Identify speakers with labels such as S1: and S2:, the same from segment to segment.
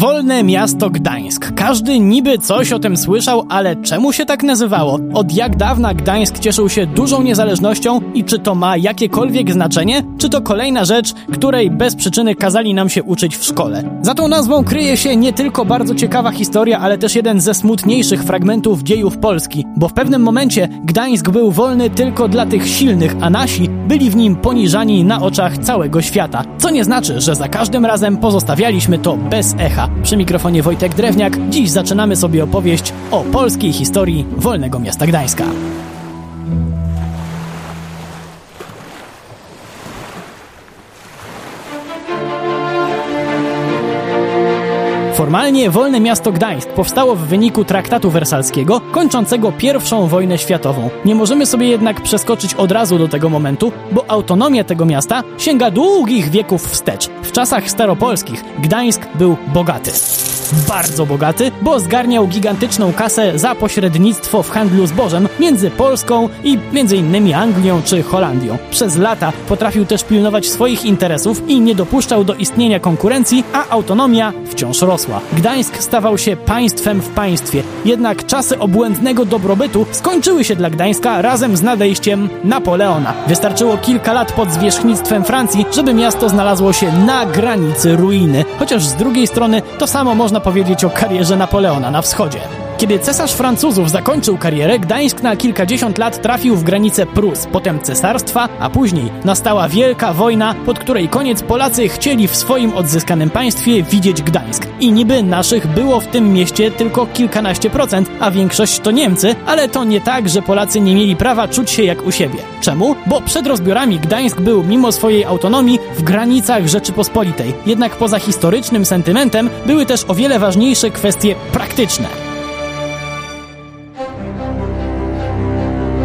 S1: Wolne miasto Gdańsk. Każdy niby coś o tym słyszał, ale czemu się tak nazywało? Od jak dawna Gdańsk cieszył się dużą niezależnością i czy to ma jakiekolwiek znaczenie? Czy to kolejna rzecz, której bez przyczyny kazali nam się uczyć w szkole? Za tą nazwą kryje się nie tylko bardzo ciekawa historia, ale też jeden ze smutniejszych fragmentów dziejów Polski, bo w pewnym momencie Gdańsk był wolny tylko dla tych silnych, a nasi byli w nim poniżani na oczach całego świata. Co nie znaczy, że za każdym razem pozostawialiśmy to bez echa. Przy mikrofonie Wojtek Drewniak. Dziś zaczynamy sobie opowieść o polskiej historii wolnego miasta Gdańska. Formalnie wolne miasto Gdańsk powstało w wyniku traktatu wersalskiego kończącego I wojnę światową. Nie możemy sobie jednak przeskoczyć od razu do tego momentu, bo autonomia tego miasta sięga długich wieków wstecz. W czasach staropolskich Gdańsk był bogaty bardzo bogaty, bo zgarniał gigantyczną kasę za pośrednictwo w handlu zbożem między Polską i między innymi Anglią czy Holandią. Przez lata potrafił też pilnować swoich interesów i nie dopuszczał do istnienia konkurencji, a autonomia wciąż rosła. Gdańsk stawał się państwem w państwie, jednak czasy obłędnego dobrobytu skończyły się dla Gdańska razem z nadejściem Napoleona. Wystarczyło kilka lat pod zwierzchnictwem Francji, żeby miasto znalazło się na granicy ruiny, chociaż z drugiej strony to samo można powiedzieć o karierze Napoleona na wschodzie. Kiedy cesarz Francuzów zakończył karierę, Gdańsk na kilkadziesiąt lat trafił w granice Prus, potem cesarstwa, a później nastała wielka wojna, pod której koniec Polacy chcieli w swoim odzyskanym państwie widzieć Gdańsk. I niby naszych było w tym mieście tylko kilkanaście procent, a większość to Niemcy, ale to nie tak, że Polacy nie mieli prawa czuć się jak u siebie. Czemu? Bo przed rozbiorami Gdańsk był mimo swojej autonomii w granicach Rzeczypospolitej. Jednak poza historycznym sentymentem były też o wiele ważniejsze kwestie praktyczne.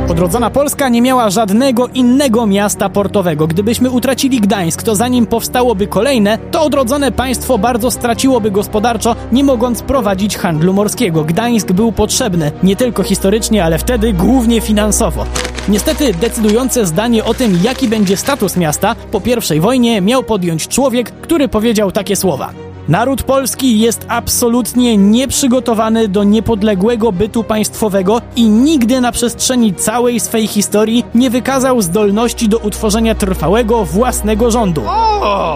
S1: Odrodzona Polska nie miała żadnego innego miasta portowego. Gdybyśmy utracili Gdańsk, to zanim powstałoby kolejne, to odrodzone państwo bardzo straciłoby gospodarczo, nie mogąc prowadzić handlu morskiego. Gdańsk był potrzebny nie tylko historycznie, ale wtedy głównie finansowo. Niestety decydujące zdanie o tym, jaki będzie status miasta po pierwszej wojnie miał podjąć człowiek, który powiedział takie słowa. Naród polski jest absolutnie nieprzygotowany do niepodległego bytu państwowego i nigdy na przestrzeni całej swej historii nie wykazał zdolności do utworzenia trwałego własnego rządu.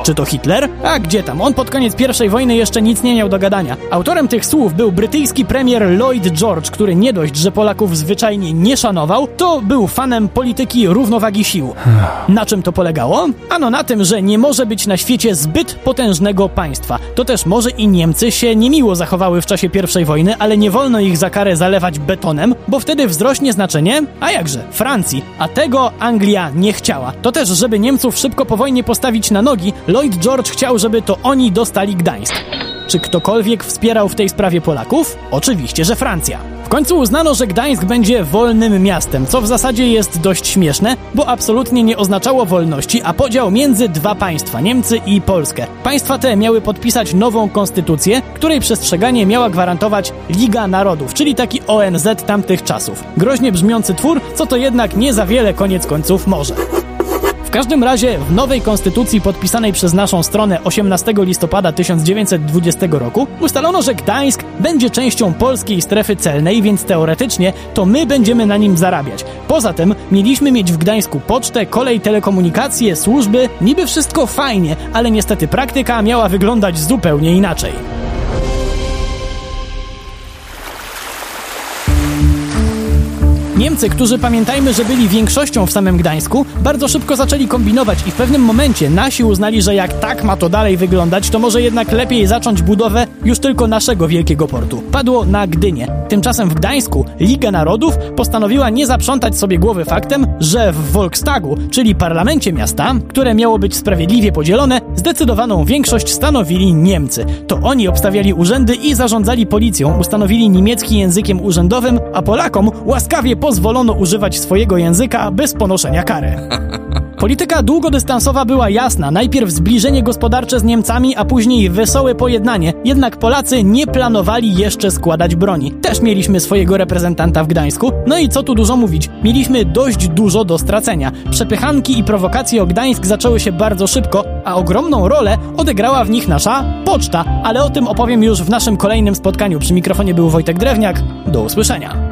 S1: Czy to Hitler? A gdzie tam? On pod koniec I wojny jeszcze nic nie miał do gadania. Autorem tych słów był brytyjski premier Lloyd George, który nie dość, że Polaków zwyczajnie nie szanował, to był fanem polityki równowagi sił. Na czym to polegało? Ano na tym, że nie może być na świecie zbyt potężnego państwa to też może i Niemcy się niemiło zachowały w czasie I wojny, ale nie wolno ich za karę zalewać betonem, bo wtedy wzrośnie znaczenie, a jakże, Francji, a tego Anglia nie chciała. To też, żeby Niemców szybko po wojnie postawić na nogi, Lloyd George chciał, żeby to oni dostali Gdańsk. Czy ktokolwiek wspierał w tej sprawie Polaków? Oczywiście, że Francja. W końcu uznano, że Gdańsk będzie wolnym miastem, co w zasadzie jest dość śmieszne, bo absolutnie nie oznaczało wolności, a podział między dwa państwa, Niemcy i Polskę. Państwa te miały podpisać nową konstytucję, której przestrzeganie miała gwarantować Liga Narodów, czyli taki ONZ tamtych czasów. Groźnie brzmiący twór, co to jednak nie za wiele koniec końców może. W każdym razie w nowej konstytucji podpisanej przez naszą stronę 18 listopada 1920 roku ustalono, że Gdańsk będzie częścią polskiej strefy celnej, więc teoretycznie to my będziemy na nim zarabiać. Poza tym mieliśmy mieć w Gdańsku pocztę, kolej, telekomunikacje, służby, niby wszystko fajnie, ale niestety praktyka miała wyglądać zupełnie inaczej. Niemcy, którzy pamiętajmy, że byli większością w samym Gdańsku, bardzo szybko zaczęli kombinować i w pewnym momencie nasi uznali, że jak tak ma to dalej wyglądać, to może jednak lepiej zacząć budowę już tylko naszego wielkiego portu. Padło na Gdynię. Tymczasem w Gdańsku Liga Narodów postanowiła nie zaprzątać sobie głowy faktem, że w Volkstagu, czyli parlamencie miasta, które miało być sprawiedliwie podzielone, zdecydowaną większość stanowili Niemcy. To oni obstawiali urzędy i zarządzali policją, ustanowili niemiecki językiem urzędowym, a Polakom łaskawie pozwolono używać swojego języka bez ponoszenia kary. Polityka długodystansowa była jasna. Najpierw zbliżenie gospodarcze z Niemcami, a później wesołe pojednanie. Jednak Polacy nie planowali jeszcze składać broni. Też mieliśmy swojego reprezentanta w Gdańsku. No i co tu dużo mówić, mieliśmy dość dużo do stracenia. Przepychanki i prowokacje o Gdańsk zaczęły się bardzo szybko, a ogromną rolę odegrała w nich nasza poczta. Ale o tym opowiem już w naszym kolejnym spotkaniu. Przy mikrofonie był Wojtek Drewniak. Do usłyszenia.